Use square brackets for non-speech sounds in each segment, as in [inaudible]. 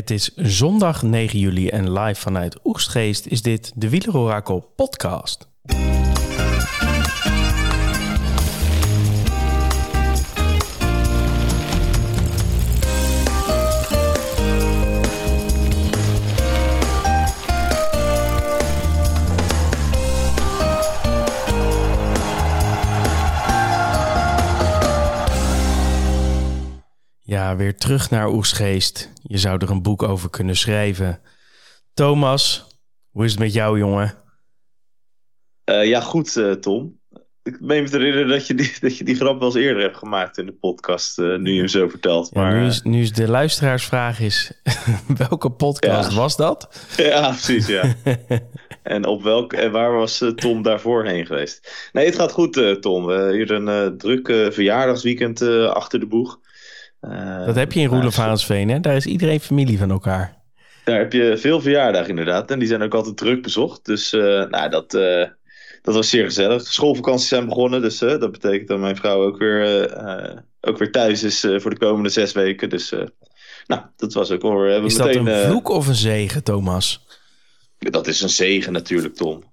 Het is zondag 9 juli en live vanuit Oegstgeest is dit de Wielerorakel podcast. Ja, weer terug naar Oesgeest. Je zou er een boek over kunnen schrijven. Thomas, hoe is het met jou, jongen? Uh, ja, goed, uh, Tom. Ik meen me te herinneren dat je, die, [laughs] dat je die grap wel eens eerder hebt gemaakt in de podcast, uh, nu je hem zo vertelt. Maar, nu, is, nu is de luisteraarsvraag is, [laughs] welke podcast ja. was dat? [laughs] Ja, precies, ja. en op welk, en waar was Tom daarvoor heen geweest? Nee, het gaat goed, Tom. We hebben hier een druk verjaardagsweekend achter de boeg. Uh, dat heb je in Roelofaansveen, hè? Daar is iedereen familie van elkaar. Daar heb je veel verjaardagen inderdaad. En die zijn ook altijd druk bezocht. Dus uh, nou, dat, uh, dat was zeer gezellig. De schoolvakanties zijn begonnen. Dus dat betekent dat mijn vrouw ook weer, ook weer thuis is voor de komende zes weken. Dus nou, dat was ook hoor. Is dat meteen, een vloek of een zegen, Thomas? Dat is een zegen natuurlijk, Tom.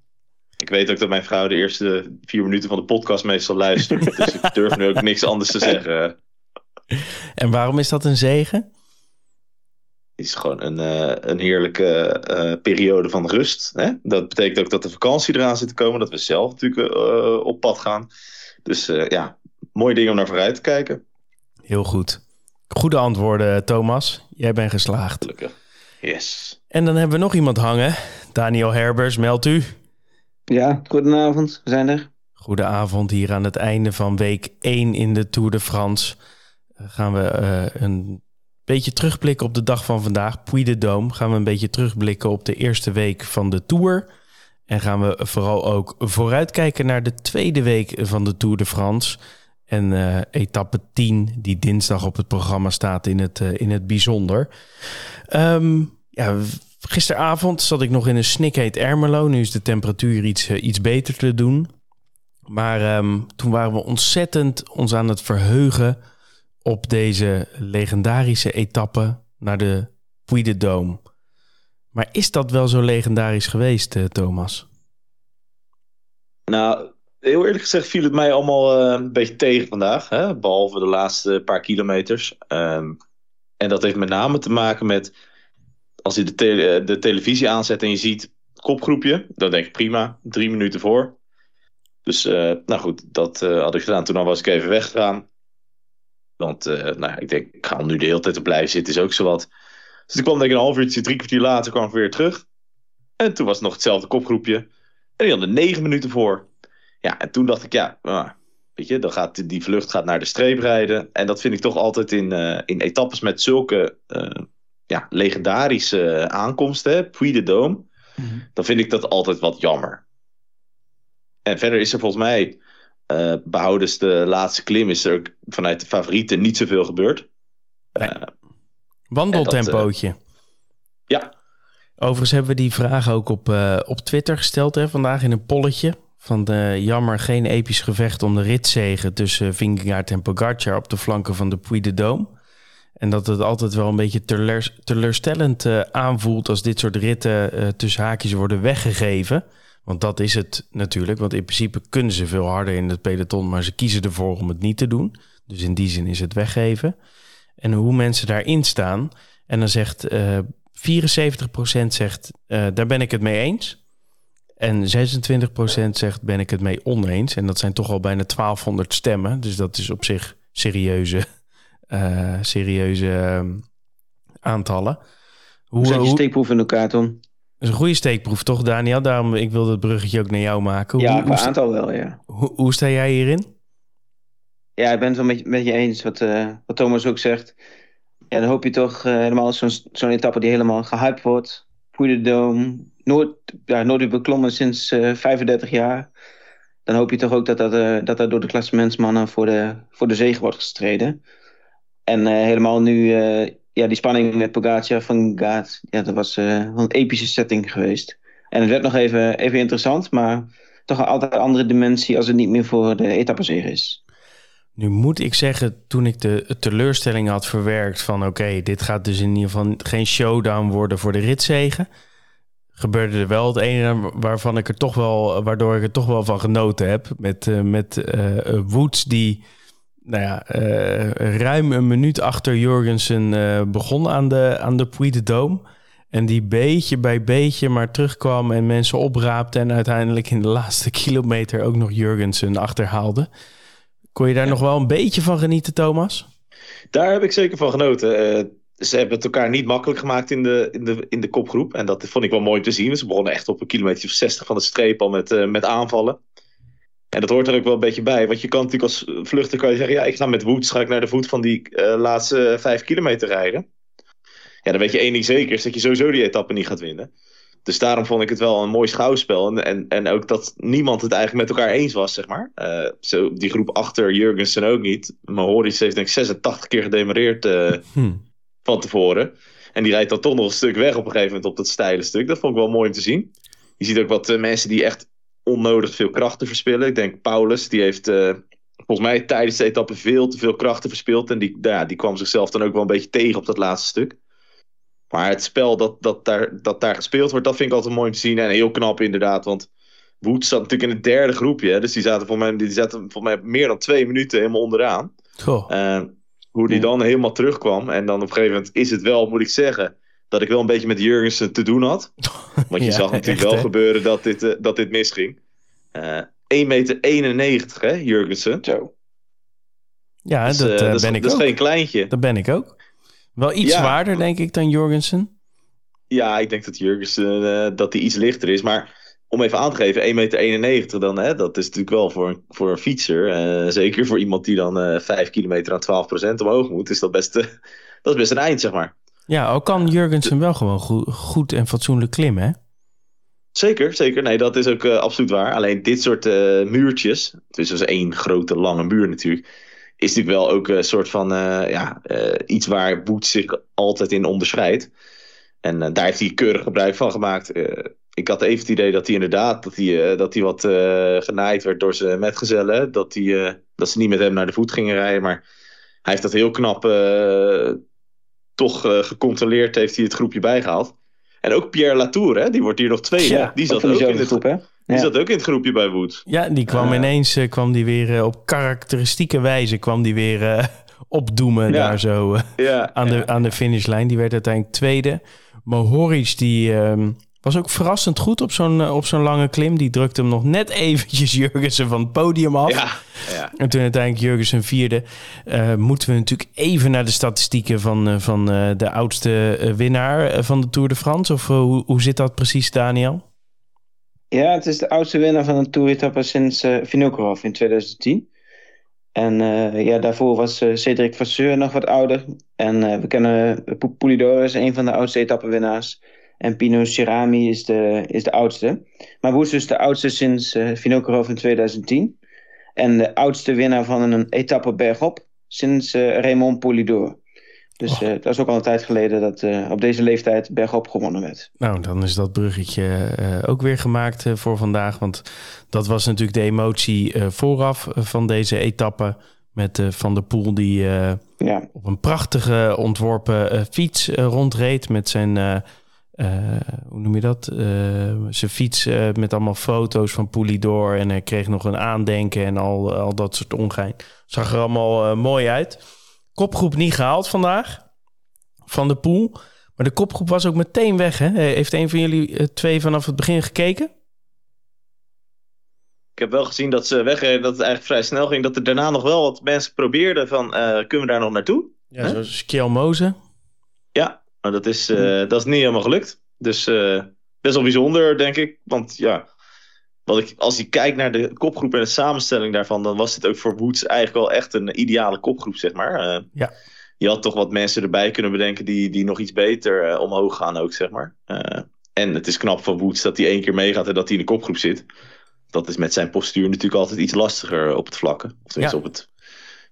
Ik weet ook dat mijn vrouw de eerste vier minuten van de podcast meestal luistert. [laughs] dus ik durf nu ook niks anders te zeggen. [laughs] En waarom is dat een zegen? Het is gewoon een, uh, een heerlijke uh, periode van rust. Hè? Dat betekent ook dat de vakantie eraan zit te komen. Dat we zelf natuurlijk uh, op pad gaan. Dus ja, mooi ding om naar vooruit te kijken. Heel goed. Goede antwoorden, Thomas. Jij bent geslaagd. Gelukkig. Yes. En dan hebben we nog iemand hangen. Daniel Herbers, meldt u. Ja, goedenavond. We zijn er. Goedenavond hier aan het einde van week 1 in de Tour de France gaan we uh, een beetje terugblikken op de dag van vandaag. Puy de Dôme. Gaan we een beetje terugblikken op de eerste week van de Tour. En gaan we vooral ook vooruitkijken naar de tweede week van de Tour de France. En uh, etappe 10, die dinsdag op het programma staat in het, uh, in het bijzonder. Um, ja, gisteravond zat ik nog in een snikheet Ermelo. Nu is de temperatuur iets, iets beter te doen. Maar um, toen waren we ontzettend ons aan het verheugen op deze legendarische etappe naar de Puy de Dôme. Maar is dat wel zo legendarisch geweest, uh, Thomas? Nou, heel eerlijk gezegd viel het mij allemaal uh, een beetje tegen vandaag. Hè? Behalve de laatste paar kilometers. Um, en dat heeft met name te maken met... als je de, te de televisie aanzet en je ziet kopgroepje... dan denk ik prima, drie minuten voor. Dus nou goed, dat had ik gedaan. Toen was ik even weggegaan. Want uh, nou, ik denk, ik ga nu de hele tijd op blijven zitten, is ook zo wat. Dus ik kwam denk ik een half uurtje, drie kwartier later kwam ik weer terug. En toen was het nog hetzelfde kopgroepje. En die hadden negen minuten voor. Ja, en toen dacht ik, ja, uh, weet je, dan gaat die vlucht gaat naar de streep rijden. En dat vind ik toch altijd in, uh, in etappes met zulke ja, legendarische aankomsten, Puy de Dôme. Mm-hmm. Dan vind ik dat altijd wat jammer. En verder is er volgens mij uh, behoudens de laatste klim is er vanuit de favorieten niet zoveel gebeurd. Nee. Uh, Wandeltempootje. Dat, uh, ja. Overigens hebben we die vraag ook op, op Twitter gesteld hè, vandaag in een polletje. Van de jammer geen episch gevecht om de ritzegen tussen Vingegaard en Pogacar op de flanken van de Puy de Dôme. En dat het altijd wel een beetje teleur, teleurstellend aanvoelt als dit soort ritten tussen haakjes worden weggegeven. Want dat is het natuurlijk. Want in principe kunnen ze veel harder in het peloton, maar ze kiezen ervoor om het niet te doen. Dus in die zin is het weggeven. En hoe mensen daarin staan. En dan zegt uh, 74% zegt, uh, daar ben ik het mee eens. En 26% zegt, ben ik het mee oneens. En dat zijn toch al bijna 1200 stemmen. Dus dat is op zich serieuze, uh, [laughs] serieuze uh, aantallen. Hoe, hoe zet je steekproef in elkaar, Tom? Dat is een goede steekproef, toch, Daniel? Daarom ik wilde het bruggetje ook naar jou maken. Ja, een aantal wel, ja. Hoe, hoe, sta jij hierin? Ja, ik ben het wel met, met je eens wat, uh, wat Thomas ook zegt. Ja, dan hoop je toch uh, helemaal zo'n zo'n etappe die helemaal gehyped wordt. Puy de Dôme, nooit, ja, nooit weer beklommen sinds uh, 35 jaar. Dan hoop je toch ook dat dat, dat, dat door de klassementsmannen voor de, voor de zege wordt gestreden. En helemaal nu ja, die spanning met Pogacar van Gaat, ja, dat was wel een epische setting geweest. En het werd nog even, even interessant, maar toch een altijd andere dimensie als het niet meer voor de etappezege is. Nu moet ik zeggen, toen ik de teleurstelling had verwerkt van oké, dit gaat dus in ieder geval geen showdown worden voor de ritzegen. Gebeurde er wel het ene waarvan ik er toch wel, waardoor ik er toch wel van genoten heb. Met, uh, met uh, Woods die nou ja, ruim een minuut achter Jorgensen begon aan de, aan de Puy de Dome. En die beetje bij beetje maar terugkwam en mensen opraapte. En uiteindelijk in de laatste [laughs] kilometer ook nog Jurgensen achterhaalde. Kon je daar nog wel een beetje van genieten, Thomas? Daar heb ik zeker van genoten. Uh, ze hebben het elkaar niet makkelijk gemaakt in de, in, de, in de kopgroep. En dat vond ik wel mooi te zien. Ze begonnen echt op een kilometer of 60 van de streep al met, uh, met aanvallen. En dat hoort er ook wel een beetje bij. Want je kan natuurlijk als vluchter kan je zeggen... ja, ik ga met Woods ga ik naar de voet van die uh, laatste vijf kilometer rijden. Ja, dan weet je één ding zeker... is dat je sowieso die etappe niet gaat winnen. Dus daarom vond ik het wel een mooi schouwspel. En, en, en ook dat niemand het eigenlijk met elkaar eens was, zeg maar. Uh, zo, die groep achter Jurgensen ook niet. Mohoric heeft denk ik 86 keer gedemareerd uh, [laughs] hmm. van tevoren. En die rijdt dan toch nog een stuk weg op een gegeven moment op dat steile stuk. Dat vond ik wel mooi om te zien. Je ziet ook wat mensen die echt onnodig veel krachten verspillen. Ik denk Paulus, die heeft volgens mij tijdens de etappe veel te veel krachten verspild. En die, ja, die kwam zichzelf dan ook wel een beetje tegen op dat laatste stuk. Maar het spel dat, dat, daar, dat daar gespeeld wordt, dat vind ik altijd mooi om te zien. En heel knap inderdaad, want Woods zat natuurlijk in het derde groepje. Dus die zaten voor mij, die zaten voor mij meer dan twee minuten helemaal onderaan. Uh, hoe die dan helemaal terugkwam. En dan op een gegeven moment is het wel, moet ik zeggen, dat ik wel een beetje met Jurgensen te doen had. [laughs] Want je zag natuurlijk wel gebeuren dat dit, uh, dat dit misging. Uh, 1,91 meter, hè, Jurgensen. Zo. Ja, dus, dat, dat, ben is, ik dat ook. is geen kleintje. Dat ben ik ook. Wel iets zwaarder, denk ik, dan Jorgensen. Ja, ik denk dat Jurgensen uh, dat die iets lichter is. Maar om even aan te geven, 1,91 meter dan, hè, dat is natuurlijk wel voor, een, voor een fietser. Uh, zeker voor iemand die dan uh, eh, 5 kilometer aan 12% omhoog moet, is dat best, [laughs] dat is best een eind, zeg maar. Ja, ook kan Jurgensen wel gewoon goed, goed en fatsoenlijk klimmen, hè? Zeker, zeker. Nee, dat is ook absoluut waar. Alleen dit soort muurtjes, het is dus één grote lange muur natuurlijk is natuurlijk wel ook een soort van uh, ja, iets waar Boots zich altijd in onderscheidt. En daar heeft hij keurig gebruik van gemaakt. ik had even het idee dat hij inderdaad dat hij, dat hij wat genaaid werd door zijn metgezellen. Dat, hij, dat ze niet met hem naar de voet gingen rijden. Maar hij heeft dat heel knap toch gecontroleerd. Heeft hij het groepje bijgehaald. En ook Pierre Latour, hè, die wordt hier nog twee. Ja, die zat ook in de groep, hè? Die zat ook in het groepje bij Woods. Ja, die kwam ineens uh, kwam die weer uh, op karakteristieke wijze kwam die weer uh, [laughs] opdoemen daar zo ja, aan, de, aan de finishlijn. Die werd uiteindelijk tweede. Mohoric die ehm, was ook verrassend goed op zo'n op zo'n lange klim. Die drukte hem nog net eventjes [laughs] Jurgensen van het podium af. Ja, ja. En toen uiteindelijk Jurgensen vierde. moeten we natuurlijk even naar de statistieken van, van de oudste winnaar van de Tour de France. Of hoe, hoe zit dat precies, Daniel? Ja, het is de oudste winnaar van een Tour-etappe sinds uh, Vinokurov in 2010. En uh, ja, daarvoor was uh, Cedric Vasseur nog wat ouder. En we kennen Poulidor is een van de oudste etappenwinnaars. En Pino Cerami is de, is de oudste. Maar Woes is de oudste sinds uh, Vinokurov in 2010. En de oudste winnaar van een etappe bergop sinds Raymond Poulidor. Dus uh, dat is ook al een tijd geleden dat uh, op deze leeftijd bergop gewonnen werd. Nou, dan is dat bruggetje uh, ook weer gemaakt voor vandaag. Want dat was natuurlijk de emotie vooraf van deze etappe. Met Van der Poel die ja. op een prachtige ontworpen fiets rondreed. Met zijn, hoe noem je dat? zijn fiets met allemaal foto's van Poelidor. En hij kreeg nog een aandenken en al, al dat soort ongein. Zag er allemaal mooi uit. Kopgroep niet gehaald vandaag van de pool. Maar de kopgroep was ook meteen weg. Hè? Heeft een van jullie eh, twee vanaf het begin gekeken? Ik heb wel gezien dat ze wegreden, dat het eigenlijk vrij snel ging. Dat er daarna nog wel wat mensen probeerden van, kunnen we daar nog naartoe? Ja, huh? zoals Kjell Mozen. Ja, maar dat is, uh, dat is niet helemaal gelukt. Dus uh, best wel bijzonder, denk ik. Want ja, wat ik, als je kijkt naar de kopgroep en de samenstelling daarvan, dan was dit ook voor Woods eigenlijk wel echt een ideale kopgroep, zeg maar. Uh, ja. Je had toch wat mensen erbij kunnen bedenken die, die nog iets beter uh, omhoog gaan ook, zeg maar. Uh, en het is knap van Woods dat hij één keer meegaat en dat hij in de kopgroep zit. Dat is met zijn postuur natuurlijk altijd iets lastiger op het vlakke. Of tenminste ja. op het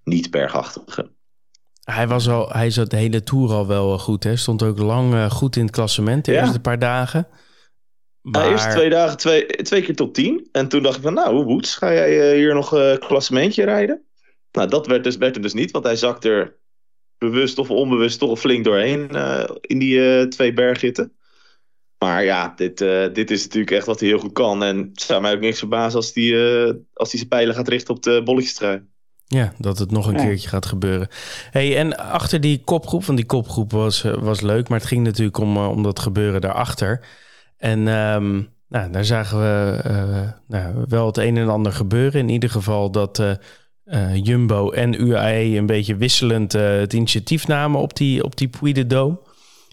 niet bergachtige. Hij, was al, hij zat de hele tour al wel goed. Hè? Stond ook lang goed in het klassement de ja. eerste paar dagen. Maar... Ja, eerst twee dagen twee, twee keer top 10. En toen dacht ik van, nou, Woods, ga jij uh, hier nog een klassementje rijden? Nou, dat werd, dus, werd er dus niet, want hij zakt er bewust of onbewust toch flink doorheen in die twee berghitten. Maar ja, dit, dit is natuurlijk echt wat hij heel goed kan. En het zou mij ook niks verbazen als hij als zijn pijlen gaat richten op de bolletjestrui. Ja, dat het nog een keertje gaat gebeuren. Hey, en achter die kopgroep, van die kopgroep was, eh, was leuk, maar het ging natuurlijk om, eh, om dat gebeuren daarachter. En um, nou, daar zagen we uh, nou, wel het een en ander gebeuren. In ieder geval dat uh, Jumbo en UAE een beetje wisselend het initiatief namen op die, op die Puy de Dome.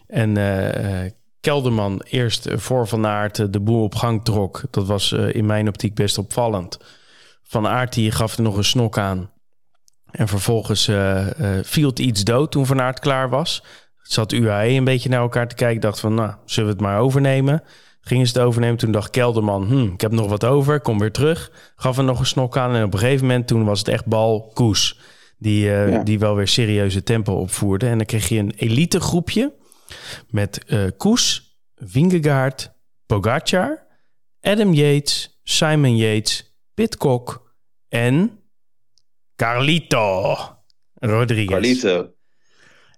En Kelderman eerst voor Van Aert de boel op gang trok. Dat was in mijn optiek best opvallend. Van Aert die gaf er nog een snok aan. En vervolgens uh, uh, viel het iets dood toen Van Aert klaar was. Zat UAE een beetje naar elkaar te kijken. Dacht van, nou, zullen we het maar overnemen? Gingen ze het overnemen. Toen dacht Kelderman, hm, ik heb nog wat over. Kom weer terug. Gaf er nog een snok aan. En op een gegeven moment, toen was het echt bal Koes. Die, uh, die wel weer serieuze tempo opvoerde. En dan kreeg je een elite groepje. Met Koes, Vingegaard, Pogacar, Adam Yates, Simon Yates, Pitcock en Carlito Rodriguez. Carlito.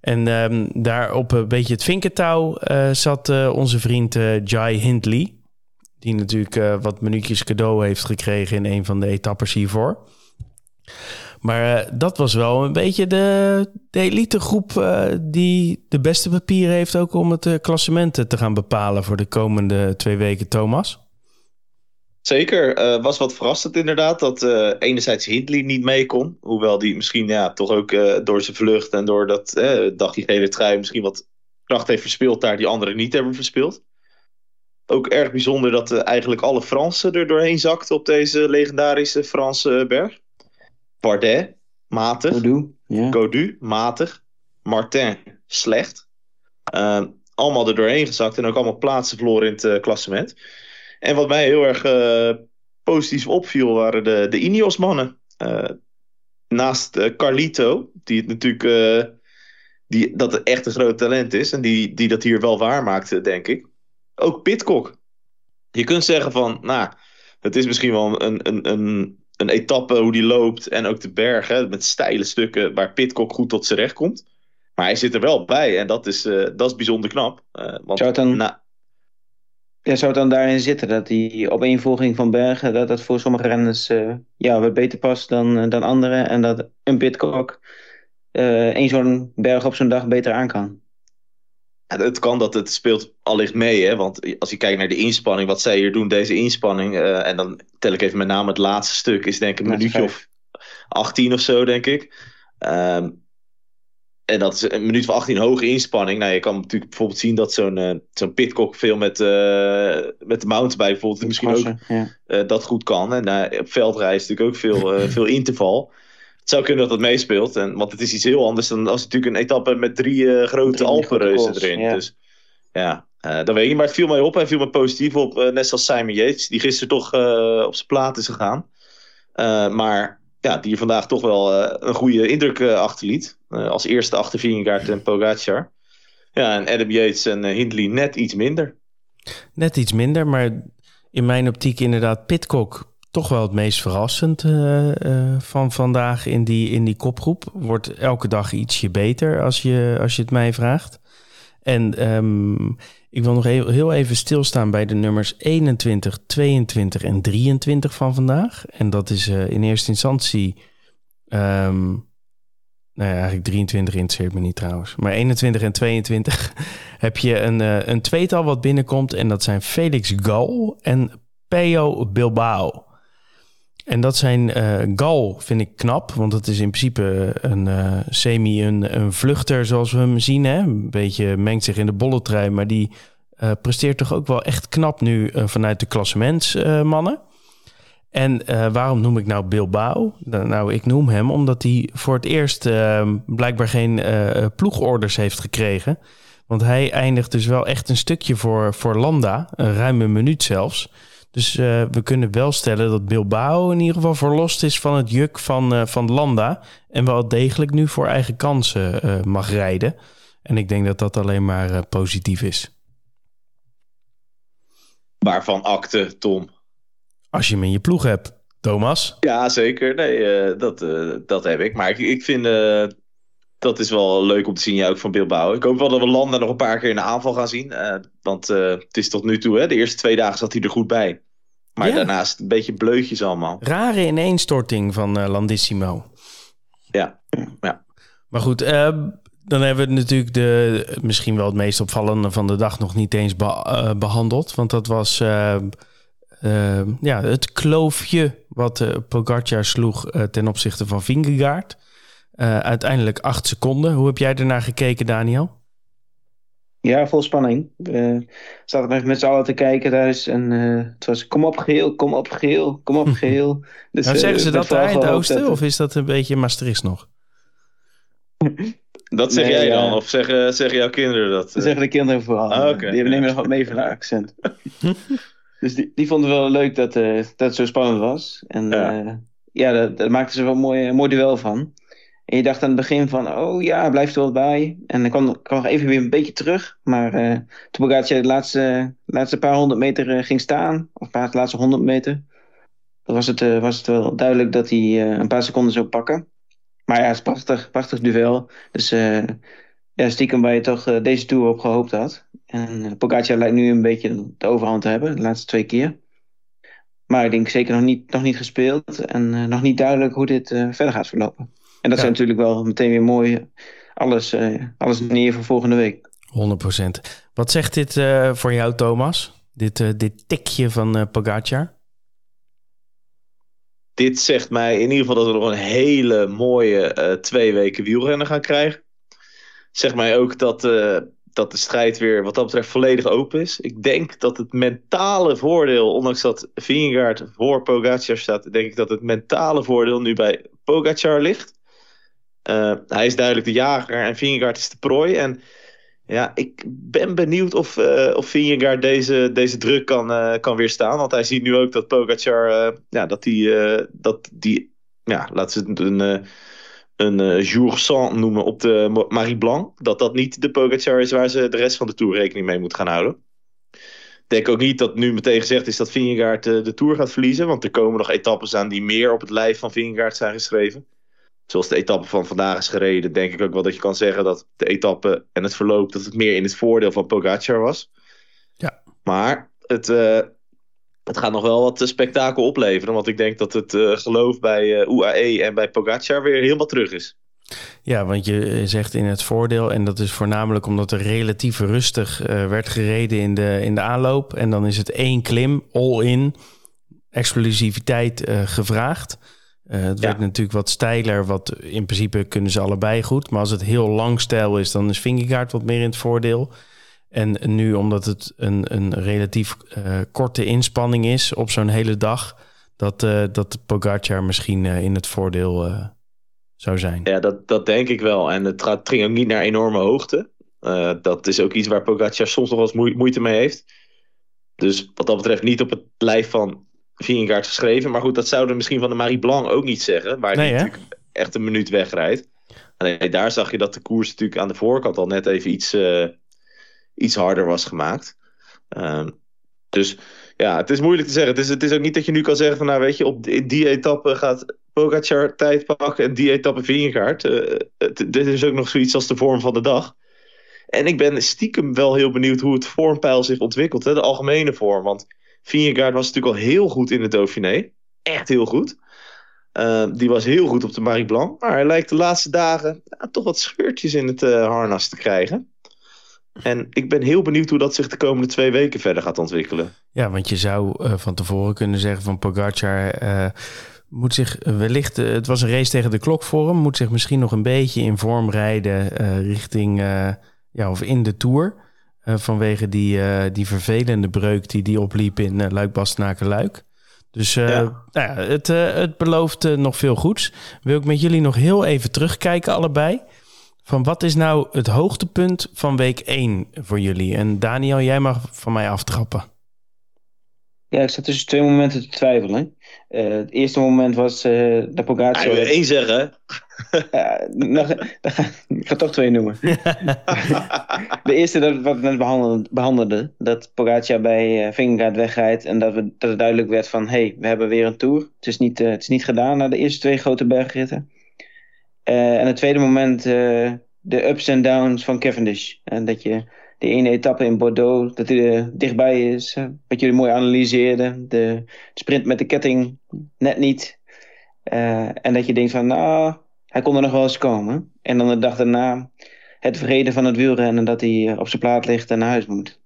En um, daar op een beetje het vinkentouw uh, zat uh, onze vriend uh, Jai Hindley. Die natuurlijk wat minuutjes cadeau heeft gekregen in een van de etappes hiervoor. Maar dat was wel een beetje de, de elitegroep die de beste papieren heeft ook om het klassement te gaan bepalen voor de komende twee weken, Thomas. Zeker, uh, was wat verrassend inderdaad dat uh, enerzijds Hindley niet mee kon. Hoewel die misschien ja, toch ook uh, door zijn vlucht en door dat eh, dacht die gele trui misschien wat kracht heeft verspeeld daar die anderen niet hebben verspeeld. Ook erg bijzonder dat eigenlijk alle Fransen er doorheen zakten op deze legendarische Franse berg. Bardet, matig. Godu, ja. Godu, matig. Martin, slecht. allemaal er doorheen gezakt en ook allemaal plaatsen verloren in het klassement. En wat mij heel erg uh, positief opviel waren de, de Ineos-mannen. Uh, naast uh, Carlito, die het natuurlijk die, dat het echt een groot talent is en die, die dat hier wel waarmaakte, denk ik. Ook Pitcock. Je kunt zeggen van, nou, het is misschien wel een, een, een, een etappe hoe die loopt en ook de bergen met steile stukken waar Pitcock goed tot zijn recht komt. Maar hij zit er wel bij en dat is, dat is bijzonder knap. want, dan... Na, ja, zou het dan daarin zitten dat die opeenvolging van bergen, dat dat voor sommige renners uh, ja, wat beter past dan, uh, dan anderen en dat een Pitcock uh, één zo'n berg op zo'n dag beter aan kan? Ja, het kan dat het speelt allicht mee, hè? want als je kijkt naar de inspanning, wat zij hier doen, deze inspanning, en dan tel ik even met name het laatste stuk, is denk ik een minuutje of 18 of zo, denk ik. Um, en dat is een minuut van 18 hoge inspanning. Nou, je kan natuurlijk bijvoorbeeld zien dat zo'n uh, zo'n pitcock veel met, uh, met de mountainbike bijvoorbeeld misschien ook ja. uh, dat goed kan. En op veldreis natuurlijk ook veel, [laughs] veel interval. Het zou kunnen dat dat meespeelt. En, want het is iets heel anders dan als natuurlijk een etappe met drie grote Alpenreuzen erin. Ja. Dus ja, dat weet je. Maar het viel mij op. Hij viel me positief op. net zoals Simon Yates, die gisteren toch op zijn plaat is gegaan. maar ja, die vandaag toch wel een goede indruk achterliet. Eh, als eerste achter Vingegaard en Pogacar. Ja, en Adam Yates en eh, Hindley net iets minder. Net iets minder, maar in mijn optiek inderdaad Pitcock toch wel het meest verrassend uh, van vandaag in die, in die kopgroep. Wordt elke dag ietsje beter als je, als je het mij vraagt. En um, ik wil nog heel, heel even stilstaan bij de nummers 21, 22 en 23 van vandaag. En dat is in eerste instantie um, nou ja, eigenlijk 23 interesseert me niet trouwens. Maar 21 en 22 [laughs] heb je een, uh, een tweetal wat binnenkomt. En dat zijn Felix Gal en Peo Bilbao. En dat zijn uh, Gal, vind ik knap. Want het is in principe een uh, semi, een, een vluchter zoals we hem zien. Hè? Een beetje mengt zich in de bolletrui. Maar die presteert toch ook wel echt knap nu vanuit de klassementsmannen. En uh, waarom noem ik nou Bilbao? Nou, ik noem hem omdat hij voor het eerst uh, blijkbaar geen uh, ploegorders heeft gekregen. Want hij eindigt dus wel echt een stukje voor, voor Landa, een ruime minuut zelfs. Dus we kunnen wel stellen dat Bilbao in ieder geval verlost is van het juk van, van Landa. En wel degelijk nu voor eigen kansen mag rijden. En ik denk dat dat alleen maar positief is. Waarvan akte, Tom? Als je hem in je ploeg hebt. Thomas? Ja, zeker. Nee, dat, dat heb ik. Maar ik, ik vind dat is wel leuk om te zien, ja, ook van Bilbao. Ik hoop wel dat we Landa nog een paar keer in de aanval gaan zien. want het is tot nu toe, hè, de eerste twee dagen zat hij er goed bij. Maar daarnaast een beetje bleutjes allemaal. Rare ineenstorting van Landissimo. Ja, ja. Maar goed, dan hebben we natuurlijk de, misschien wel het meest opvallende van de dag nog niet eens behandeld. Want dat was uh, ja, het kloofje wat uh, Pogacar sloeg uh, ten opzichte van Vingegaard. uiteindelijk acht seconden. Hoe heb jij ernaar gekeken, Daniel? Ja, vol spanning. We zaten met z'n allen te kijken thuis. En het was kom op geel, kom op geel, kom op [laughs] geel. Dus, nou, zeggen ze dat daar in het oosten? Of is dat een beetje Maastricht nog? [laughs] Dat zeg jij dan? Of zeggen, zeggen jouw kinderen dat? Dat zeggen de kinderen vooral. Ah, Die nemen nog wat mee van haar accent. [laughs] Dus die, die vonden wel leuk dat, uh, dat het zo spannend was. En ja, uh, ja daar, daar maakten ze wel een mooi, mooi duel van. En je dacht aan het begin van, oh ja, blijft er wel bij. En dan kwam, kwam nog even weer een beetje terug. Maar uh, toen Pogacar de laatste, laatste paar honderd meter ging staan, of de laatste honderd meter, dan was het, was het wel duidelijk dat hij een paar seconden zou pakken. Maar ja, het is prachtig, prachtig duel. Dus ja, stiekem waar je toch deze Tour op gehoopt had. En eh, Pogacar lijkt nu een beetje de overhand te hebben, de laatste twee keer. Maar ik denk zeker nog niet, nog niet gespeeld en uh, nog niet duidelijk hoe dit uh, verder gaat verlopen. En dat ja. zijn natuurlijk wel meteen weer mooi alles, uh, alles neer voor volgende week. 100%. Wat zegt dit voor jou, Thomas? Dit, dit tikje van Pogacar? Dit zegt mij in ieder geval dat we nog een hele mooie twee weken wielrennen gaan krijgen. Zegt mij ook dat dat de strijd weer wat dat betreft volledig open is. Ik denk dat het mentale voordeel, ondanks dat Vingegaard voor Pogacar staat, denk ik dat het mentale voordeel nu bij Pogacar ligt. Uh, hij is duidelijk de jager en Vingegaard is de prooi. En ja, ik ben benieuwd of, uh, of Vingegaard deze, deze druk kan, uh, kan weerstaan. Want hij ziet nu ook dat Pogacar, ja, dat die, dat die ja, laten we het een een uh, jour sans noemen op de Marie Blanc. Dat dat niet de Pogacar is waar ze de rest van de Tour rekening mee moet gaan houden. Ik denk ook niet dat nu meteen gezegd is dat Vingegaard uh, de Tour gaat verliezen. Want er komen nog etappes aan die meer op het lijf van Vingegaard zijn geschreven. Zoals de etappe van vandaag is gereden, denk ik ook wel dat je kan zeggen dat de etappe en het verloop dat het meer in het voordeel van Pogacar was. Ja. Maar het, uh, het gaat nog wel wat eh, spektakel opleveren. Want ik denk dat het uh, geloof bij uh, UAE en bij Pogacar weer helemaal terug is. Ja, want je zegt in het voordeel, en dat is voornamelijk omdat er relatief rustig uh, werd gereden in de, in de aanloop. En dan is het één klim, all-in, explosiviteit gevraagd. het ja. werd natuurlijk wat steiler, wat in principe kunnen ze allebei goed. Maar als het heel lang stijl is, dan is Vingegaard wat meer in het voordeel. En nu, omdat het een, een relatief uh, korte inspanning is op zo'n hele dag, dat, uh, dat Pogacar misschien uh, in het voordeel zou zijn. Ja, dat, dat denk ik wel. En het, gaat, ging ook niet naar enorme hoogte. dat is ook iets waar Pogacar soms nog wel eens moeite mee heeft. Dus wat dat betreft niet op het lijf van Vingegaard geschreven. Maar goed, dat zouden misschien van de Marie Blanc ook niet zeggen. Waar hij natuurlijk echt een minuut wegrijdt. Alleen daar zag je dat de koers natuurlijk aan de voorkant al net even iets iets harder was gemaakt. Um, dus ja, het is moeilijk te zeggen. Het is, het is ook niet dat je nu kan zeggen van nou weet je, op die, etappe gaat Pogacar tijd pakken en die etappe Vingegaard. Uh, dit is ook nog zoiets als de vorm van de dag. En ik ben stiekem wel heel benieuwd hoe het vormpeil zich ontwikkelt, hè, de algemene vorm. Want Vingegaard was natuurlijk al heel goed in het Dauphiné. Echt heel goed. Uh, die was heel goed op de Marie Blanc. Maar hij lijkt de laatste dagen toch wat scheurtjes in het uh, harnas te krijgen. En ik ben heel benieuwd hoe dat zich de komende twee weken verder gaat ontwikkelen. Ja, want je zou uh, van tevoren kunnen zeggen van Pogacar uh, moet zich wellicht, uh, het was een race tegen de klok voor hem, moet zich misschien nog een beetje in vorm rijden richting, ja, of in de Tour. vanwege die, die vervelende breuk die die opliep in uh, Luik-Bastenaken-Luik. Dus ja. Nou ja, het, het belooft nog veel goeds. Wil ik met jullie nog heel even terugkijken allebei van wat is nou het hoogtepunt van week 1 voor jullie? En Daniel, jij mag van mij aftrappen. Ja, ik zat tussen twee momenten te twijfelen. Uh, het eerste moment was uh, dat Pogacar... Hij wil één zeggen. uh, ik ga toch twee noemen. [laughs] de eerste dat wat we net behandelden, behandelde, dat Pogacar bij uh, Vingegaard wegrijdt en dat, we, dat het duidelijk werd van, hé, hey, we hebben weer een Tour. Het is niet, het is niet gedaan na de eerste twee grote bergritten. En het tweede moment, de ups en downs van Cavendish. En dat je de ene etappe in Bordeaux, dat hij er dichtbij is. wat jullie mooi analyseerden. De sprint met de ketting net niet. En dat je denkt van, nou, hij kon er nog wel eens komen. En dan de dag daarna het vrede van het wielrennen dat hij op zijn plaat ligt en naar huis moet.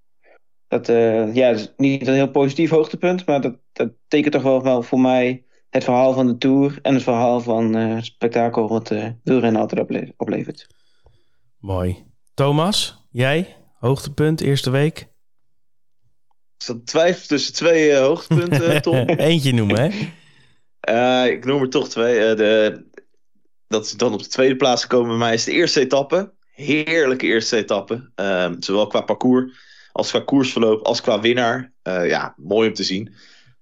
Dat, ja, is niet een heel positief hoogtepunt, maar dat, dat tekent toch wel voor mij het verhaal van de Tour en het verhaal van uh, het spektakel wat uh, wielrennen altijd oplevert. Mooi. Thomas, jij? Hoogtepunt, eerste week? Ik zat twijfel tussen twee uh, hoogtepunten, [laughs] Tom. Eentje noemen, hè? Uh, ik noem er toch twee. Uh, de, dat is dan op de tweede plaats gekomen bij mij is de eerste etappe. Heerlijke eerste etappe. Ehm, zowel qua parcours als qua koersverloop als qua winnaar. ja, mooi om te zien.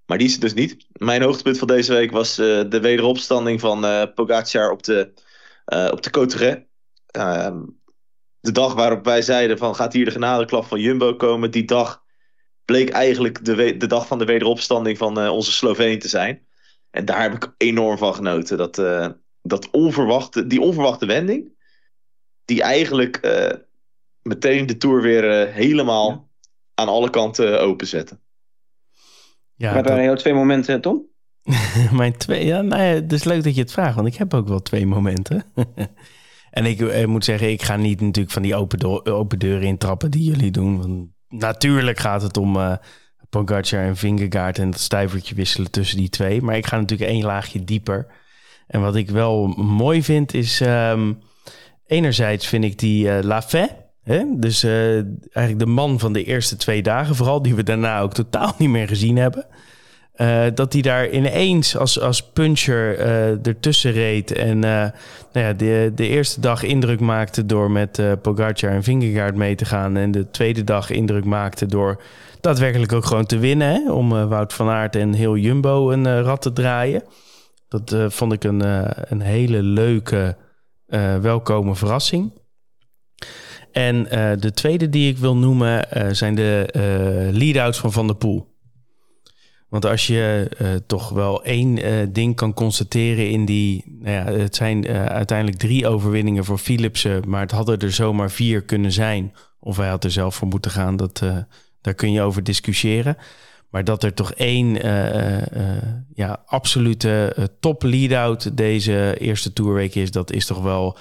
Maar die is het dus niet. Mijn hoogtepunt van deze week was de wederopstanding van Pogacar op de, op de. Ehm, de dag waarop wij zeiden van gaat hier de genadeklap van Jumbo komen, die dag bleek eigenlijk de, de dag van de wederopstanding van uh, onze Sloveen te zijn. En daar heb ik enorm van genoten. Dat, uh, dat onverwachte, die onverwachte wending, die eigenlijk uh, meteen de Tour weer helemaal ja. aan alle kanten openzette. Ja, dat... waren heel twee momenten, Tom? [laughs] Mijn twee, ja, nou ja, het is leuk dat je het vraagt, want ik heb ook wel twee momenten. [laughs] En ik, ik, moet zeggen, ik ga niet natuurlijk van die open, open deuren intrappen die jullie doen. Want natuurlijk gaat het om uh, Pogacar en Vingegaard en het stijvertje wisselen tussen die twee. Maar ik ga natuurlijk één laagje dieper. En wat ik wel mooi vind is... Um, enerzijds vind ik die uh, Lafay... Hè? Dus uh, eigenlijk de man van de eerste twee dagen, vooral die we daarna ook totaal niet meer gezien hebben. Uh, dat hij daar ineens als, als puncher uh, ertussen reed. En nou ja, de, de eerste dag indruk maakte door met Pogacar en Vingegaard mee te gaan. En de tweede dag indruk maakte door daadwerkelijk ook gewoon te winnen. Om Wout van Aert en heel Jumbo een rad te draaien. Dat vond ik een, een hele leuke, welkome verrassing. En de tweede die ik wil noemen zijn de lead-outs van Van der Poel. Want als je uh, toch wel één uh, ding kan constateren in die... Nou ja, het zijn uh, uiteindelijk drie overwinningen voor Philipsen... maar het hadden er zomaar vier kunnen zijn. Of hij had er zelf voor moeten gaan, dat, daar kun je over discussiëren. Maar dat er toch één ja, absolute top lead-out deze eerste tourweek is... dat is toch wel,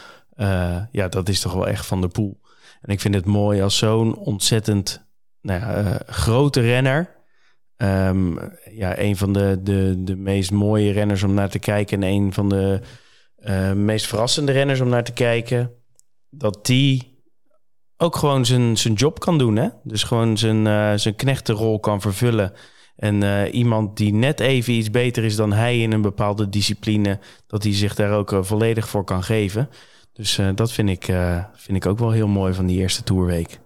ja, dat is toch wel echt van de poel. En ik vind het mooi als zo'n ontzettend nou ja, grote renner... Um, ja, een van de, de, de meest mooie renners om naar te kijken. En een van de uh, meest verrassende renners om naar te kijken. Dat die ook gewoon zijn, zijn job kan doen. Hè? Dus gewoon zijn, uh, zijn knechtenrol kan vervullen. En iemand die net even iets beter is dan hij in een bepaalde discipline, dat hij zich daar ook volledig voor kan geven. Dus dat vind ik, vind ik ook wel heel mooi van die eerste toerweek.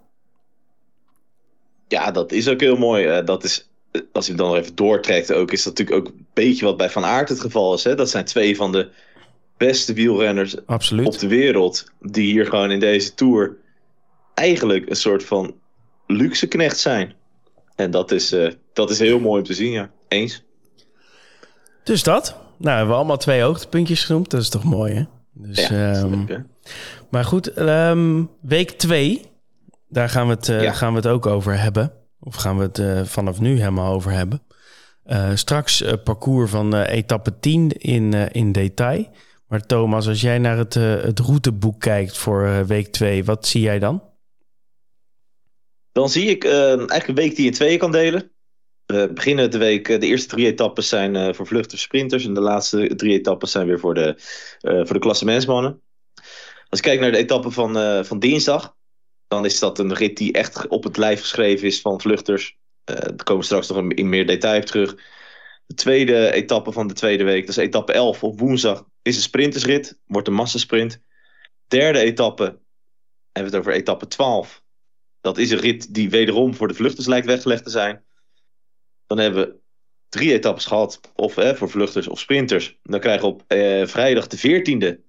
Ja, dat is ook heel mooi. dat is als je dan nog even doortrekt ook, is dat natuurlijk ook een beetje wat bij Van Aert het geval is. Hè? Dat zijn twee van de beste wielrenners Absoluut. op de wereld. Die hier gewoon in deze Tour eigenlijk een soort van luxe knecht zijn. En dat is, uh, dat is heel mooi om te zien, ja. Eens. Dus dat. Nou, hebben we allemaal twee hoogtepuntjes genoemd. Dat is toch mooi, hè? Dus, ja, um, leuk, hè? Maar goed, um, week twee. Daar gaan we, het, uh, ja. gaan we het ook over hebben. Of gaan we het uh, vanaf nu helemaal over hebben? Uh, straks parcours van etappe 10 in, in detail. Maar Thomas, als jij naar het, het routeboek kijkt voor week 2, wat zie jij dan? Dan zie ik eigenlijk een week die je in tweeën kan delen. We beginnen de week, de eerste drie etappes zijn voor vluchters sprinters. En de laatste drie etappes zijn weer voor de, voor de. Als ik kijk naar de etappe van, van dinsdag, dan is dat een rit die echt op het lijf geschreven is van vluchters. Daar komen we straks nog in meer detail terug. De tweede etappe van de tweede week, dat is etappe 11 op woensdag, is een sprintersrit. Wordt een massasprint. Derde etappe, hebben we het over etappe 12. Dat is een rit die wederom voor de vluchters lijkt weggelegd te zijn. Dan hebben we drie etappes gehad. Of voor vluchters of sprinters. Dan krijgen we op vrijdag de 14e,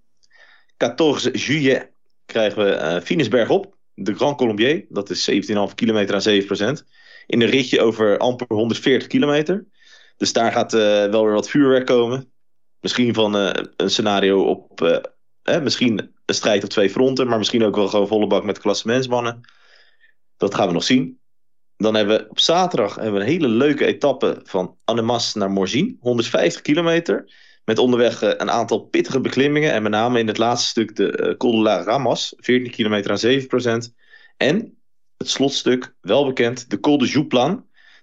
14 juillet, krijgen we uh, Finisberg op. De Grand Colombier. Dat is 17,5 kilometer aan 7%. In een ritje over amper 140 kilometer. Dus daar gaat wel weer wat vuurwerk komen. Misschien van een scenario op misschien een strijd op twee fronten, maar misschien ook wel gewoon volle bak met klassementsmannen. Dat gaan we nog zien. Dan hebben we op zaterdag hebben we een hele leuke etappe van Annemasse naar Morzine. 150 kilometer. Met onderweg eh, een aantal pittige beklimmingen. En met name in het laatste stuk de uh, Col de la Ramas. 14 kilometer aan 7%. En het slotstuk, wel bekend, de Col de Jouplan.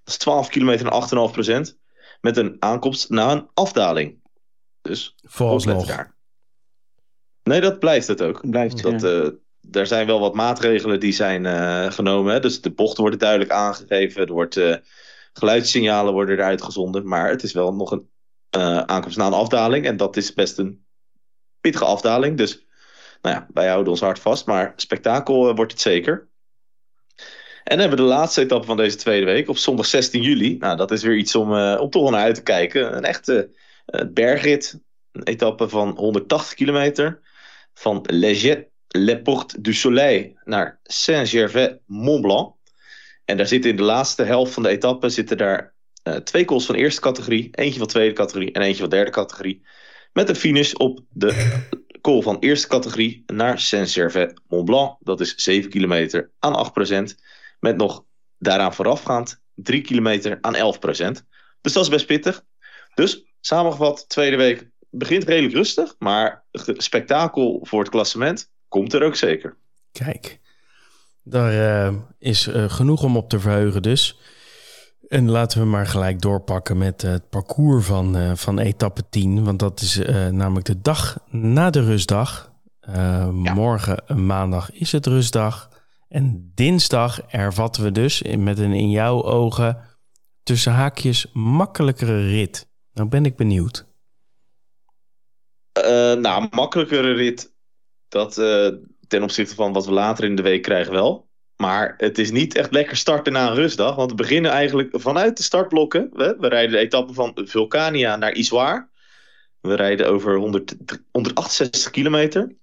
Dat is 12 kilometer aan 8,5%. Met een aankomst na een afdaling. Dus vooralsnog. daar. Nee, dat blijft het ook. Blijft, dat, ja. uh, er zijn wel wat maatregelen die zijn uh, genomen. Hè? Dus de bochten worden duidelijk aangegeven. Er wordt, uh, geluidssignalen worden eruit gezonden. Maar het is wel nog een aankomst na een afdaling. En dat is best een pittige afdaling. Dus nou ja, wij houden ons hard vast. Maar spektakel wordt het zeker. En dan hebben we de laatste etappe van deze tweede week op zondag 16 juli. Nou, dat is weer iets om, om toch naar uit te kijken. Een echte bergrit. Een etappe van 180 kilometer van Leget, Le Porte du Soleil naar Saint-Gervais-Mont-Blanc. En daar zitten in de laatste helft van de etappe zitten daar uh, twee calls van eerste categorie, eentje van tweede categorie en eentje van derde categorie. Met een finish op de call van eerste categorie naar Saint-Gervais-Mont-Blanc. Dat is 7 kilometer aan 8%. Met nog daaraan voorafgaand 3 kilometer aan 11%. Dus dat is best pittig. Dus samengevat, tweede week begint redelijk rustig, maar spektakel voor het klassement komt er ook zeker. Kijk, daar uh, is uh, genoeg om op te verheugen dus. En laten we maar gelijk doorpakken met het parcours van, van etappe 10. Want dat is namelijk de dag na de rustdag. Ja. Morgen, maandag, is het rustdag. En dinsdag ervatten we dus met een in jouw ogen tussen haakjes makkelijkere rit. Nou ben ik benieuwd. Nou, makkelijkere rit. Dat uh, ten opzichte van wat we later in de week krijgen wel. Maar het is niet echt lekker starten na een rustdag. Want we beginnen eigenlijk vanuit de startblokken. We, we rijden de etappe van Vulcania naar Isoar. We rijden over 100, 168 kilometer.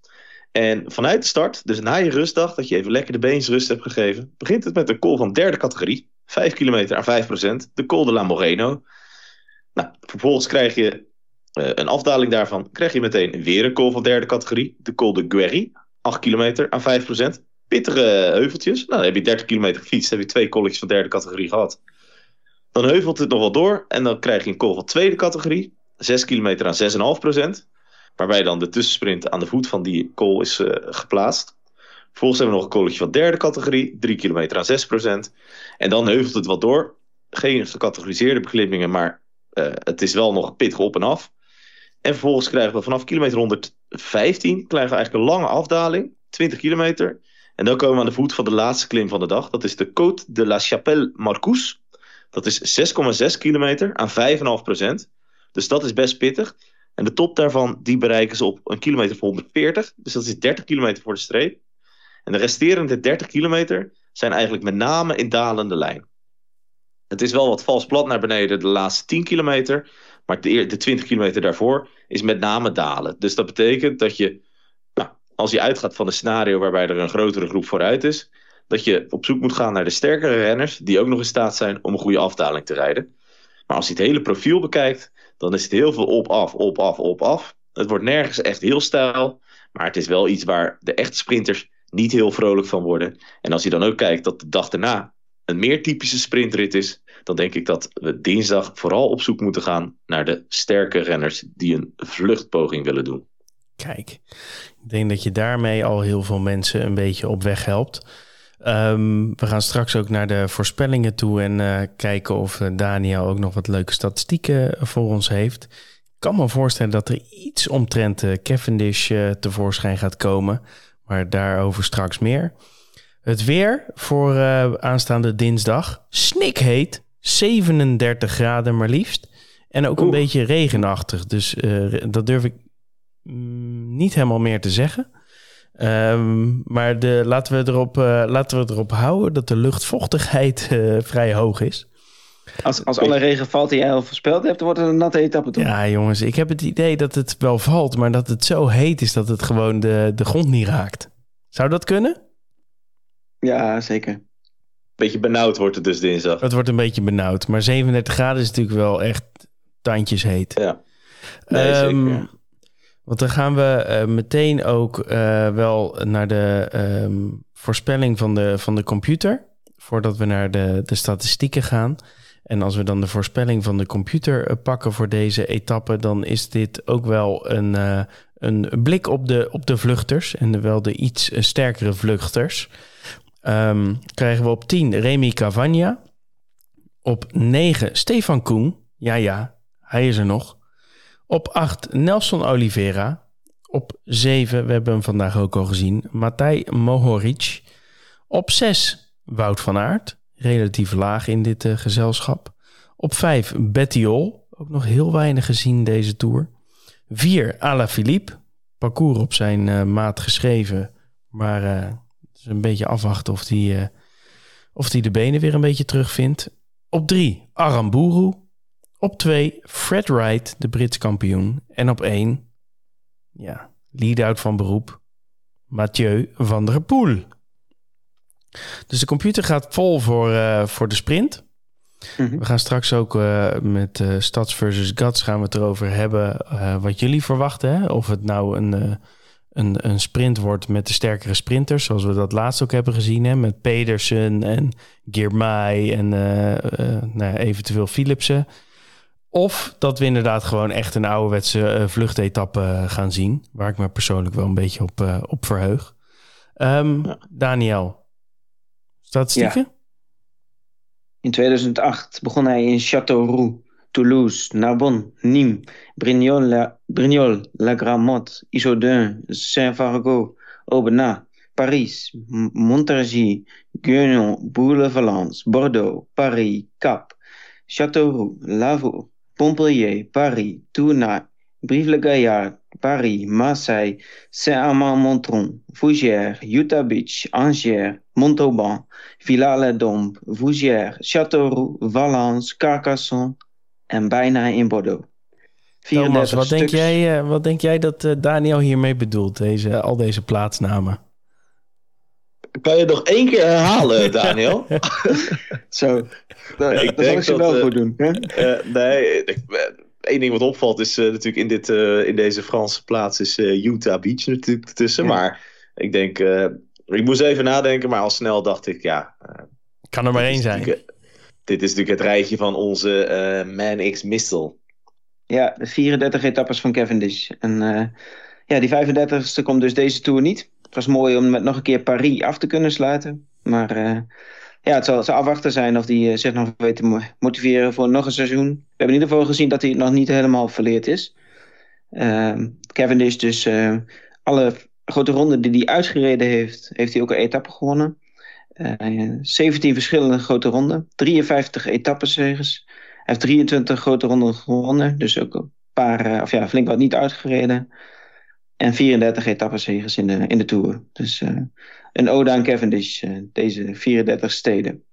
En vanuit de start, dus na je rustdag, dat je even lekker de beensrust hebt gegeven, begint het met een call van derde categorie. 5 kilometer aan 5%. De Col de la Moreno. Nou, vervolgens krijg je een afdaling daarvan krijg je meteen weer een call van derde categorie. De Col de Guerri, 8 kilometer aan 5%. Pittige heuveltjes. Nou, dan heb je 30 kilometer gefietst. Dan heb je twee colletjes van derde categorie gehad. Dan heuvelt het nog wel door. En dan krijg je een call van tweede categorie. 6 kilometer aan 6,5%. Waarbij dan de tussensprint aan de voet van die call is uh, geplaatst. Vervolgens hebben we nog een colletje van derde categorie. 3 kilometer aan 6%. En dan heuvelt het wat door. Geen gecategoriseerde beklimmingen, maar uh, het is wel nog pittig op en af. En vervolgens krijgen we vanaf kilometer 115 krijgen we eigenlijk een lange afdaling, 20 kilometer. En dan komen we aan de voet van de laatste klim van de dag. Dat is de Côte de la Chapelle Marcous. Dat is 6,6 kilometer aan 5,5% Dus dat is best pittig. En de top daarvan die bereiken ze op een kilometer voor 140. Dus dat is 30 kilometer voor de streep. En de resterende 30 kilometer zijn eigenlijk met name in dalende lijn. Het is wel wat vals plat naar beneden de laatste 10 kilometer. Maar de, de 20 kilometer daarvoor is met name dalen. Dus dat betekent dat je, nou, als je uitgaat van een scenario waarbij er een grotere groep vooruit is, dat je op zoek moet gaan naar de sterkere renners die ook nog in staat zijn om een goede afdaling te rijden. Maar als je het hele profiel bekijkt, dan is het heel veel op-af, op-af, op-af. Het wordt nergens echt heel stijl, maar het is wel iets waar de echte sprinters niet heel vrolijk van worden. En als je dan ook kijkt dat de dag daarna een meer typische sprintrit is, dan denk ik dat we dinsdag vooral op zoek moeten gaan naar de sterke renners die een vluchtpoging willen doen. Kijk, ik denk dat je daarmee al heel veel mensen een beetje op weg helpt. Um, we gaan straks ook naar de voorspellingen toe en uh, kijken of uh, Daniel ook nog wat leuke statistieken voor ons heeft. Ik kan me voorstellen dat er iets omtrent uh, Cavendish tevoorschijn gaat komen, maar daarover straks meer. Het weer voor aanstaande dinsdag, snikheet. 37 graden maar liefst. En ook een beetje regenachtig. Dus uh, dat durf ik mm, niet helemaal meer te zeggen. Um, maar de, laten, we erop, uh, laten we erop houden dat de luchtvochtigheid uh, vrij hoog is. Als, als alle regen valt die jij al voorspeld hebt, dan wordt het een natte etappe toch? Ja, jongens, ik heb het idee dat het wel valt, maar dat het zo heet is dat het gewoon de, de grond niet raakt. Zou dat kunnen? Ja, zeker. Beetje benauwd wordt het dus dinsdag. Het wordt een beetje benauwd, maar 37 graden is natuurlijk wel echt tandjes heet. Ja. Nee, zeker, Ehm, ja. Want dan gaan we eh, meteen ook eh, wel naar de ehm, voorspelling van de, van de computer. Voordat we naar de, de statistieken gaan. En als we dan de voorspelling van de computer eh, pakken voor deze etappe, dan is dit ook wel een, een blik op de, op de vluchters. En wel de iets sterkere vluchters. Ehm, krijgen we op 10 Remy Cavagna. Op 9 Stefan Koen. Ja, ja, hij is er nog. Op 8 Nelson Oliveira. Op 7, we hebben hem vandaag ook al gezien, Matej Mohoric. Op 6 Wout van Aert, relatief laag in dit eh, gezelschap. Op 5 Bettiol, ook nog heel weinig gezien deze Tour. 4 Alaphilippe, parcours op zijn eh, maat geschreven, maar eh, is een beetje afwachten of hij eh, of die de benen weer een beetje terugvindt. Op 3 Aramburu. Op 2 Fred Wright, de Brits kampioen. En op 1, ja, lead-out van beroep, Mathieu van der Poel. Dus de computer gaat vol voor, eh, voor de sprint. Mhm. We gaan straks ook eh, met Stads versus Guts gaan we het erover hebben wat jullie verwachten. Hè? Of het nou een, een, een sprint wordt met de sterkere sprinters, zoals we dat laatst ook hebben gezien. Hè? Met Pedersen en Girmay en eh, eh, nou, ja, eventueel Philipsen. Of dat we inderdaad gewoon echt een ouderwetse eh, vluchtetappe gaan zien. Waar ik me persoonlijk wel een beetje op, op verheug. Ja. Daniel, statistieken? In 2008 begon hij in Châteauroux, Toulouse, Narbonne, Nîmes, Brignoles, La, Gramotte, Issoudun, Saint-Fargeau, Aubenas, Paris, Montargis, Guignon, Bourg-le-Valence, Bordeaux, Paris, Cap, Châteauroux, Lavaux, Montpellier, Paris, Tournai, Brive-le-Gaillard, Paris, Marseille, Saint-Amand-Montron, Fougères, Utah Beach, Angers, Montauban, Villars-les-Dombes, Fougères, Châteauroux, Valence, Carcassonne en bijna in Bordeaux. Thomas, wat denk, jij, eh, wat denk jij dat eh, Daniel hiermee bedoelt, deze, al deze plaatsnamen? Kan je nog één keer herhalen, [laughs] Daniel? [laughs] Zo, dat, Ik dat denk zal ik ze dat, wel eh, goed doen. Hè? Eh, nee, ik- eh, één ding wat opvalt is eh, natuurlijk in, dit, eh, in deze Franse plaats is eh, Utah Beach natuurlijk ertussen. Ja. Maar ik denk, eh, ik moest even nadenken, maar al snel dacht ik, ja. eh, Kan er maar één zijn. eh, Dit is natuurlijk het rijtje van onze eh, Man X Mistel. Ja, de 34 etappes van Cavendish. En eh, ja, die 35ste komt dus deze Tour niet. Het was mooi om met nog een keer Paris af te kunnen sluiten. Maar eh, ja, het zal, het zal afwachten zijn of hij zich nog weet te mo- motiveren voor nog een seizoen. We hebben in ieder geval gezien dat hij nog niet helemaal verleerd is. Ehm Cavendish dus alle grote ronden die hij uitgereden heeft, heeft hij ook een etappe gewonnen. Eh 17 verschillende grote ronden, 53 etappenzegers. Hij heeft 23 grote ronden gewonnen, dus ook een paar, eh, of ja, flink wat niet uitgereden. En 34 etappenzegers in de, in de Tour. Dus eh, een ode aan Cavendish, eh, deze 34 steden.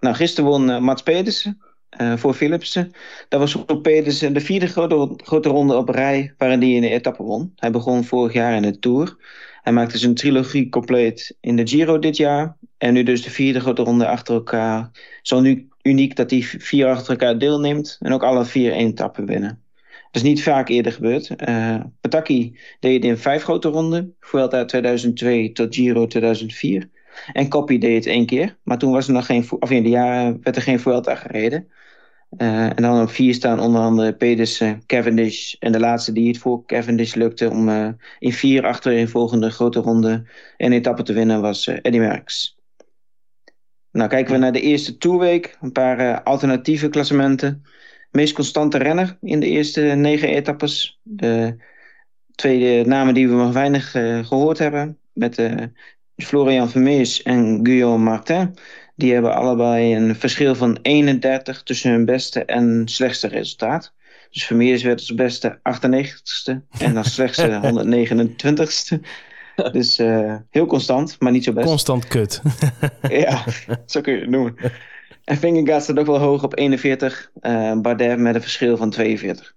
Nou, gisteren won eh, Mats Pedersen eh, voor Philipsen. Dat was voor Pedersen de vierde grote, grote ronde op rij waarin hij in de etappe won. Hij begon vorig jaar in de Tour. Hij maakte zijn trilogie compleet in de Giro dit jaar. En nu dus de vierde grote ronde achter elkaar. Zo nu uniek dat hij vier achter elkaar deelneemt. En ook alle vier één etappe winnen. Dat is niet vaak eerder gebeurd. Eh Pataki deed het in vijf grote ronden. Vuelta 2002 tot Giro 2004. En Coppi deed het één keer. Maar toen was er nog geen... Of in de jaren werd er geen Vuelta gereden. Eh, en dan op vier staan onder andere Pedersen, Cavendish. En de laatste die het voor Cavendish lukte om eh, in vier achtereenvolgende grote ronden een etappe te winnen was eh, Eddy Merckx. Nou, kijken we naar de eerste toerweek. Een paar eh, alternatieve klassementen. Meest constante renner in de eerste negen etappes. De twee eh, namen die we nog weinig eh, gehoord hebben. Met eh, Florian Vermeers en Guillaume Martin. Die hebben allebei een verschil van 31 tussen hun beste en slechtste resultaat. Dus Vermeers werd als beste 98ste en als slechtste [laughs] 129ste. Dus eh, heel constant, maar niet zo best. Constant kut. [laughs] Ja, [laughs] zo kun je het noemen. En Vingegaard staat ook wel hoog op 41. Uh, Bardet met een verschil van 42.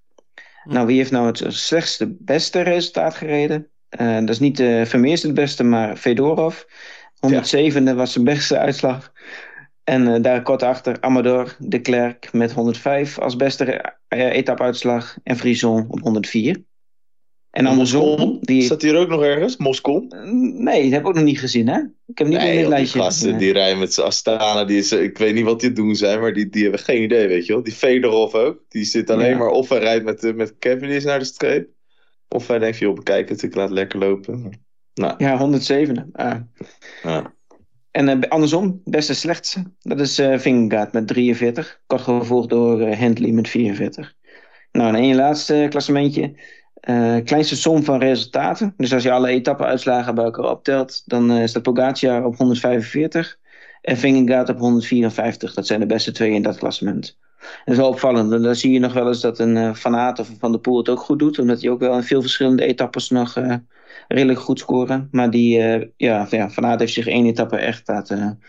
Hm. Nou, wie heeft nou het slechtste beste resultaat gereden? Uh, dat is niet Vermeers het beste, maar Fedorov. 107e ja. was zijn beste uitslag. En uh, daar kort achter Amador de Klerk met 105 als beste etappeuitslag. En Frison op 104. En andersom... Die... Staat hier ook nog ergens? Moskou? Nee, dat heb ik ook nog niet gezien, hè? Ik heb niet nee, in dit lijstje. Die gasten, die rijden met z'n Astana. Die is, ik weet niet wat die doen zijn, maar die, die hebben geen idee, weet je wel. Die Fedorov ook. Die zit alleen maar of hij rijdt met, met Cavendish naar de streep. Of hij denkt, joh, bekijk het, ik laat lekker lopen. Nou. Ja, 107. Ah. Ja. En uh, andersom, beste slechtste. Dat is uh, Vingegaard met 43. Kort gevolgd door uh, met 44. Nou, en één laatste klassementje. Kleinste som van resultaten. Dus als je alle etappeuitslagen bij elkaar optelt, dan uh, staat Pogacar op 145 en Vingegaard op 154. Dat zijn de beste twee in dat klassement. Dat is wel opvallend. En dan zie je nog wel eens dat een Van Aert of Van der Poel het ook goed doet. Omdat hij ook wel in veel verschillende etappes nog redelijk goed scoren. Maar die, ja, ja, Van Aert heeft zich één etappe echt laten,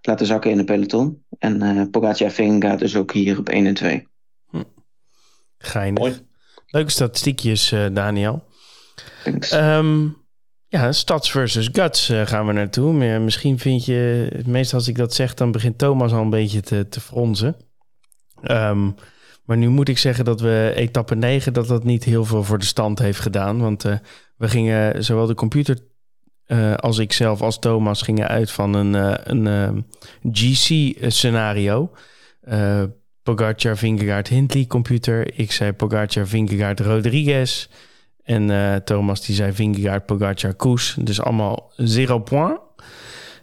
laten zakken in de peloton. En uh, Pogacar en Vingegaard dus ook hier op 1 en 2. Hm. Geinig. Mooi. Leuke statistiekjes, uh, Daniel. Um, ja, Stads versus Guts uh, gaan we naartoe. Maar misschien vind je, meestal als ik dat zeg, dan begint Thomas al een beetje te, te fronzen. Um, maar nu moet ik zeggen dat we etappe 9, dat dat niet heel veel voor de stand heeft gedaan. Want uh, we gingen, zowel de computer als ik zelf als Thomas, gingen uit van een, een GC-scenario. Pogacar, Vingegaard, Hindley computer. Ik zei Pogacar, Vingegaard, Rodriguez. En uh, Thomas die zei Vingegaard, Pogacar, Koes. Dus allemaal zero point.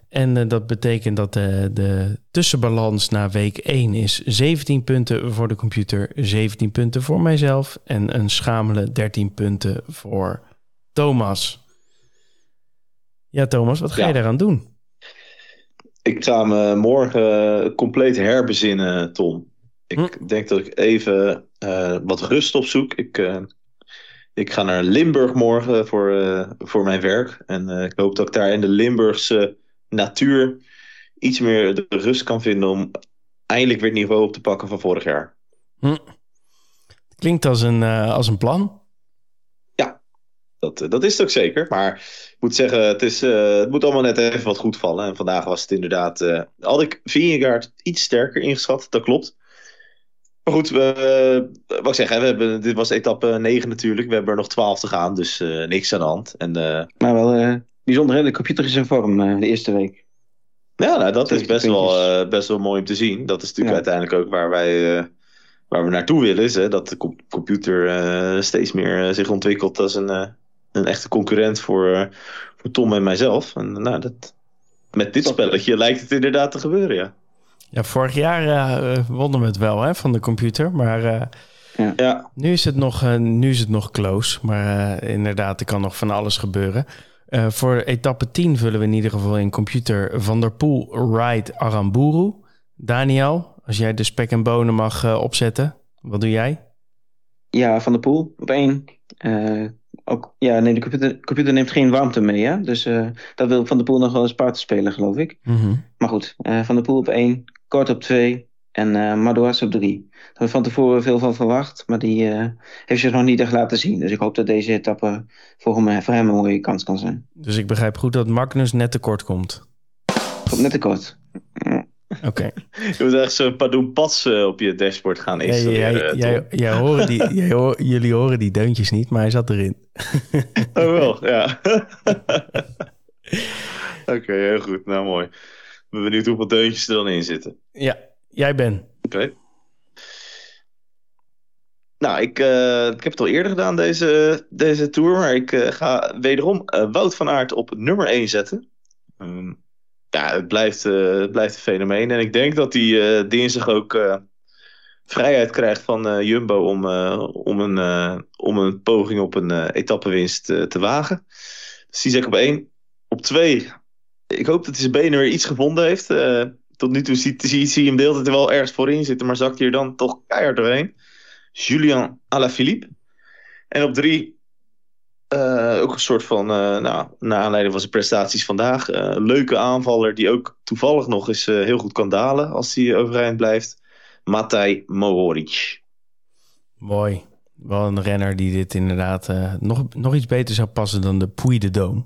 En uh, dat betekent dat de, de tussenbalans na week 1 is 17 punten voor de computer, 17 punten voor mijzelf en een schamele 13 punten voor Thomas. Ja, Thomas, wat ga ja. je daaraan doen? Ik ga me morgen compleet herbezinnen, Tom. Ik hm? denk dat ik even uh, wat rust opzoek. Ik, uh, ik ga naar Limburg morgen voor, uh, voor mijn werk. En ik hoop dat ik daar in de Limburgse natuur iets meer de rust kan vinden om eindelijk weer het niveau op te pakken van vorig jaar. Hm. Klinkt als een, als een plan. Dat, dat is het ook zeker. Maar ik moet zeggen, het, is, het moet allemaal net even wat goed vallen. En vandaag was het inderdaad. had ik Vingegaard iets sterker ingeschat, dat klopt. Maar goed, we, wat ik zeg, hè, we hebben, dit was etappe 9 natuurlijk. We hebben er nog 12 te gaan, dus niks aan de hand. En, maar wel bijzonder, hè? de computer is in vorm de eerste week. Ja, nou, dat is best wel, best wel mooi om te zien. Dat is natuurlijk ja. uiteindelijk ook waar wij waar we naartoe willen. Is, hè, dat de computer steeds meer zich ontwikkelt als een, een echte concurrent voor, voor Tom en mijzelf. En nou, dat, met dit spelletje lijkt het inderdaad te gebeuren, ja. Ja, vorig jaar uh, wonnen we het wel hè, van de computer. Maar uh, ja. ja. Nu, is het nog, uh, nu is het nog close. Maar inderdaad, er kan nog van alles gebeuren. voor etappe 10 vullen we in ieder geval in computer Van der Poel, Ride, Aramburu. Daniel, als jij de spek en bonen mag opzetten, wat doe jij? Ja, Van der Poel op één. Ook, ja, nee, de computer, computer neemt geen warmte mee. Hè? Dus dat wil Van der Poel nog wel eens paard spelen, geloof ik. Mm -hmm. Maar goed, Van der Poel op één. Kort op 2 en uh, Madouas op 3. Daar hebben we van tevoren veel van verwacht, maar die uh, heeft zich nog niet echt laten zien. Dus ik hoop dat deze etappe voor hem, voor hem een mooie kans kan zijn. Dus ik begrijp goed dat Magnus net tekort komt. Komt net tekort. Oké. Okay. Je moet echt zo'n Padoen Pas uh, op je dashboard gaan installeren. Jij, jij, horen die, [laughs] jij hoor, jullie horen die deuntjes niet, maar hij zat erin. oh wel, ja. [laughs] Oké, okay, heel goed. Nou, mooi ben benieuwd hoeveel deuntjes er dan in zitten. Ja, jij bent. Oké. Nou, ik, uh, ik heb het al eerder gedaan, deze, deze tour. Maar ik uh, ga wederom uh, Wout van Aert op nummer 1 zetten. Um, ja, het blijft, het blijft een fenomeen. En ik denk dat hij dinsdag ook vrijheid krijgt van Jumbo om, om, een, om een poging op een etappewinst te wagen. Dus zet ik op 1. Op 2 ik hoop dat hij zijn benen weer iets gevonden heeft. Tot nu toe zie, zie, je hem de hele tijd wel ergens voorin zitten, maar zakt hij er dan toch keihard doorheen. Julian Alaphilippe. En op drie, Uh, ook een soort van, uh, nou, naar aanleiding van zijn prestaties vandaag. Uh, leuke aanvaller die ook toevallig nog eens heel goed kan dalen als hij overeind blijft. Matej Mohoric. Mooi. Wel een renner die dit inderdaad nog, nog iets beter zou passen dan de Puy de Dome.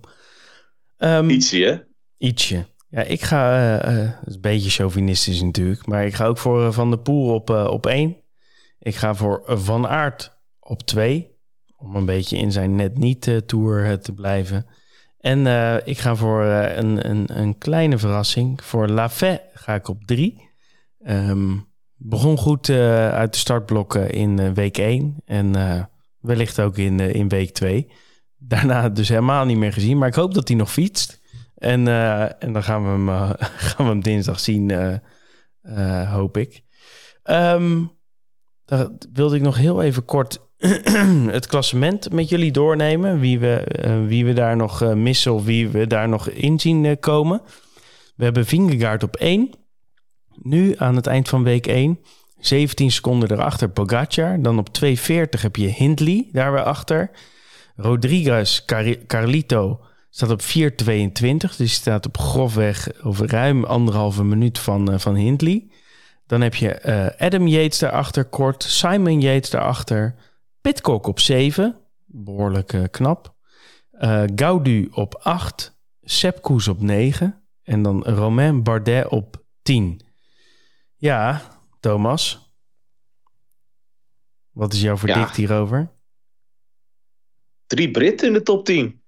Um, ietsje, hè? Ietsje. Ja, ik ga, een beetje chauvinistisch natuurlijk, maar ik ga ook voor Van der Poel op, op één. Ik ga voor Van Aert op twee om een beetje in zijn net niet uh, tour uh, te blijven. En uh, ik ga voor een, een, een, kleine verrassing. Voor Lafay ga ik op drie. Um, begon goed uit de startblokken in week 1 en wellicht ook in, in week 2. Daarna dus helemaal niet meer gezien, maar ik hoop dat hij nog fietst. En, en dan gaan we hem, [laughs] gaan we hem dinsdag zien, hoop ik. Um, daar wilde ik nog heel even kort [clears throat] het klassement met jullie doornemen. Wie we, uh, wie we daar nog uh, missen of wie we daar nog in zien uh, komen. We hebben Vingegaard op 1. Nu aan het eind van week 1. 17 seconden erachter Pogacar. Dan op 2.40 heb je Hindley daar weer achter. Rodriguez, Car Carlito staat op 4.22. Dus staat op grofweg over ruim anderhalve minuut van, van Hindley. Dan heb je Adam Yates daarachter kort. Simon Yates daarachter. Pitcock op 7, behoorlijk uh, knap. Uh, Gaudu op 8, Sepp Koes op 9 en dan Romain Bardet op 10. Ja, Thomas. Wat is jouw verdict ja. hierover? Drie Britten in de top 10.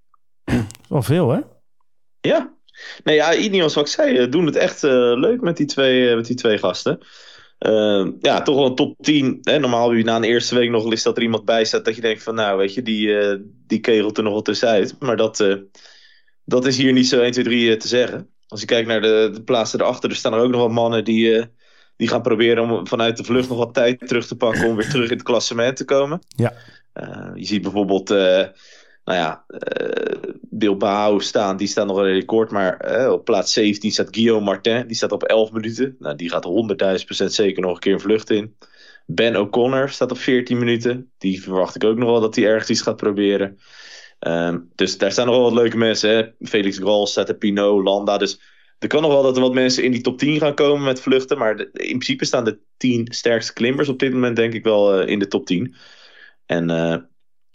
Wel veel, hè? Ja. Nee, ja, Ineos, wat ik zei, eh, doen het echt uh, leuk met die twee, met die twee gasten. Uh, ja, toch wel een top 10. Hè? Normaal heb je na een eerste week nog eens dat er iemand bij staat dat je denkt van nou weet je, die, uh, die kegelt er nog wel tussenuit. Maar dat, uh, dat is hier niet zo 1, 2, 3 te zeggen. Als je kijkt naar de, de plaatsen erachter, er staan er ook nog wat mannen die, die gaan proberen om vanuit de vlucht nog wat tijd terug te pakken om weer terug in het klassement te komen. Ja. je ziet bijvoorbeeld nou ja, uh, Bilbao staan, die staan nog een record. Maar uh, op plaats 17 staat Guillaume Martin, die staat op 11 minuten. Nou, die gaat 100.000% zeker nog een keer een vlucht in. Ben O'Connor staat op 14 minuten. Die verwacht ik ook nog wel dat hij ergens iets gaat proberen. Um, dus daar staan nog wel wat leuke mensen. Hè? Felix Gral staat er, Pinot, Landa. Dus er kan nog wel dat er wat mensen in die top 10 gaan komen met vluchten. Maar in principe staan de 10 sterkste klimmers op dit moment denk ik wel uh, in de top 10. En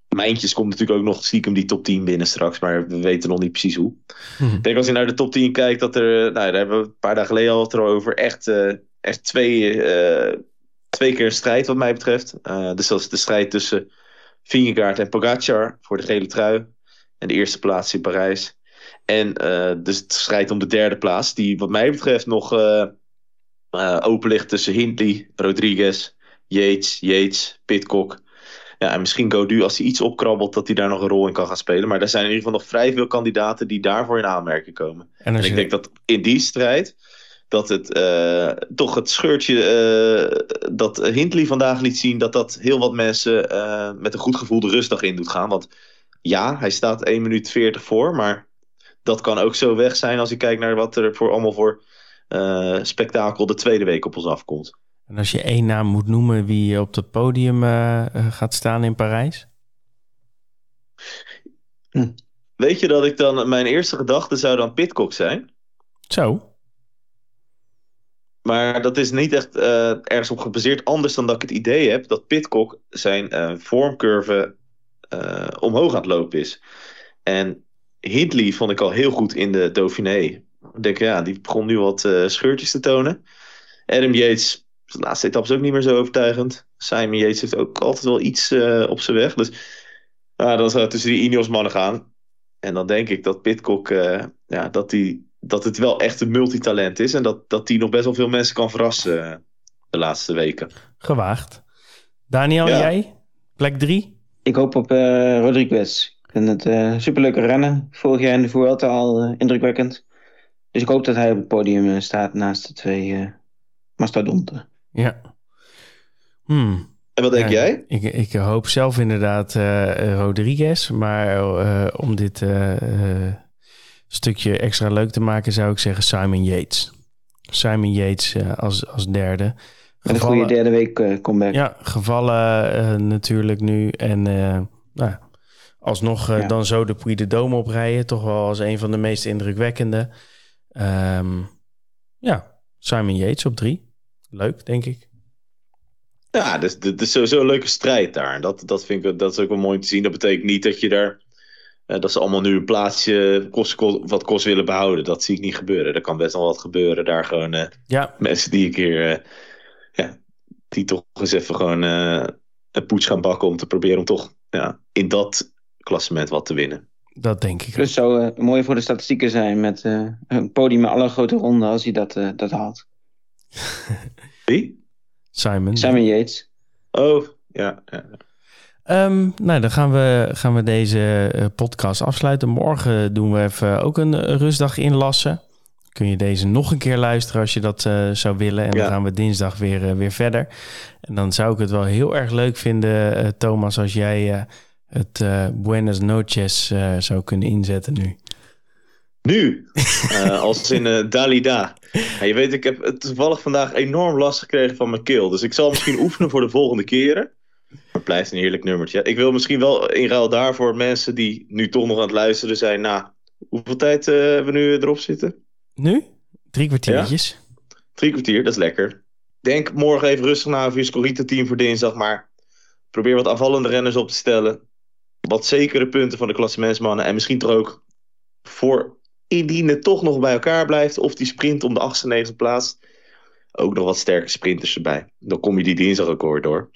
Mijntjes komt natuurlijk ook nog stiekem die top 10 binnen straks, maar we weten nog niet precies hoe. Mhm. Ik denk als je naar de top 10 kijkt, dat er, nou, daar hebben we een paar dagen geleden al het over, echt, uh, echt twee, uh, twee keer een strijd wat mij betreft. Uh, dus dat is de strijd tussen Vingegaard en Pogacar voor de gele trui. En de eerste plaats in Parijs. En dus de strijd om de derde plaats, die wat mij betreft nog open ligt tussen Hindley, Rodriguez, Yates, Yates, Pitcock ja, en misschien Godu, als hij iets opkrabbelt, dat hij daar nog een rol in kan gaan spelen. Maar er zijn in ieder geval nog vrij veel kandidaten die daarvoor in aanmerking komen. En, ik denk dat in die strijd, dat het uh, toch het scheurtje uh, dat Hindley vandaag liet zien, dat dat heel wat mensen uh, met een goed gevoel de rustdag in doet gaan. Want ja, hij staat 1 minuut 40 voor, maar dat kan ook zo weg zijn als je kijkt naar wat er voor allemaal voor spektakel de tweede week op ons afkomt. En als je één naam moet noemen wie op het podium uh, gaat staan in Parijs? Hm. Weet je dat ik dan, mijn eerste gedachte zou dan Pitcock zijn? Zo. Maar dat is niet echt uh, ergens op gebaseerd, anders dan dat ik het idee heb dat Pitcock zijn uh, vormcurve omhoog aan het lopen is. En Hindley vond ik al heel goed in de Dauphiné. Ik denk, ja, die begon nu wat scheurtjes te tonen. Adam Yates de laatste etappe is ook niet meer zo overtuigend. Simon Yates heeft ook altijd wel iets uh, op zijn weg. Dus dan zou het tussen die Ineos mannen gaan. En dan denk ik dat Pitcock, uh, ja, dat, die, dat het wel echt een multitalent is. En dat, dat die nog best wel veel mensen kan verrassen uh, de laatste weken. Gewaagd. Daniel, ja. jij? Plek drie? Ik hoop op Rodriguez. Ik vind het superleuke rennen. Vorig jaar in de Vuelta al indrukwekkend. Dus ik hoop dat hij op het podium staat naast de twee mastodonten. Ja. Hmm. En wat denk jij? Ik, ik hoop zelf inderdaad uh, Rodriguez. Maar uh, om dit uh, stukje extra leuk te maken, zou ik zeggen Simon Yates. Simon Yates als, als derde. Met een goede derde week comeback. Ja, gevallen natuurlijk nu. En nou, alsnog Ja. dan zo de Puy de Dome oprijden. Toch wel als een van de meest indrukwekkende. Ehm, ja, Simon Yates op drie. Leuk, denk ik. Ja, dus het is sowieso een leuke strijd daar. Dat, dat vind ik dat is ook wel mooi te zien. Dat betekent niet dat je daar. eh, dat ze allemaal nu een plaatsje kost, kost- wat kost willen behouden. Dat zie ik niet gebeuren. Er kan best wel wat gebeuren. Daar gewoon eh, Ja, mensen die een keer. eh, ja, die toch eens even gewoon eh, een poets gaan bakken. Om te proberen om toch ja, in dat klassement wat te winnen. dat denk ik. Dus zou mooi voor de statistieken zijn met eh, een podium met alle grote ronden als hij dat, eh, dat haalt. Wie? Simon. Simon Yates. Oh, ja. ja. Ehm, nou, dan gaan we, gaan we deze eh, podcast afsluiten. Morgen doen we even ook een eh, rustdag inlassen. Kun je deze nog een keer luisteren als je dat eh, zou willen. En dan gaan we dinsdag weer, weer verder. En dan zou ik het wel heel erg leuk vinden, Thomas, als jij eh, het Buenos Noches eh, zou kunnen inzetten nu. Nu, eh, als in eh, Dalida. Ja, je weet, ik heb toevallig vandaag enorm last gekregen van mijn keel. Dus ik zal misschien [laughs] oefenen voor de volgende keren. Maar het blijft een heerlijk nummertje. Ik wil misschien wel in ruil daarvoor mensen die nu toch nog aan het luisteren zijn. Nou, hoeveel tijd eh, hebben we nu erop zitten? Nu? Drie kwartiertjes. Drie kwartier, dat is lekker. Denk morgen even rustig na over je Scorita-team voor dinsdag. Maar probeer wat aanvallende renners op te stellen. Wat zekere punten van de klassementsmannen. En misschien toch ook voor indien het toch nog bij elkaar blijft. Of die sprint om de achtste, negende plaats. Ook nog wat sterke sprinters erbij. Dan kom je die dinsdag weer door.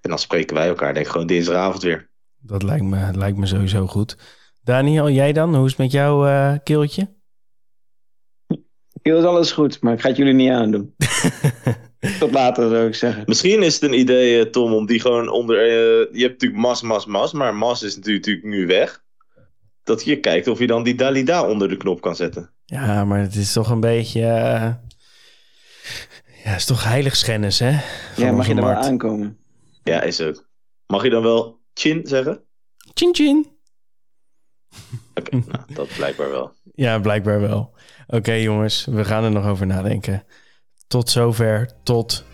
En dan spreken wij elkaar denk ik gewoon dinsdagavond weer. Dat lijkt me, lijkt me sowieso goed. Daniel, jij dan? Hoe is het met jouw eh keeltje? Heel is alles goed, maar ik ga het jullie niet aandoen. [laughs] Tot later zou ik zeggen. Misschien is het een idee, eh, Tom, om die gewoon onder... eh, je hebt natuurlijk Mas, Mas, Mas. Maar Mas is natuurlijk, natuurlijk nu weg. Dat je kijkt of je dan die Dalida onder de knop kan zetten. Ja, maar het is toch een beetje... eh, Ja, het is toch heiligschennis, hè? Van Ja, mag je er wel markt. aankomen? Ja, is ook. Mag je dan wel Chin zeggen? Chin chin. Oké, [laughs] nou, dat blijkbaar wel. Ja, blijkbaar wel. Oké, jongens, we gaan er nog over nadenken. Tot zover, tot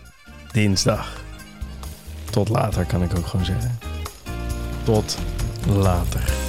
dinsdag. Tot later, kan ik ook gewoon zeggen. Tot later.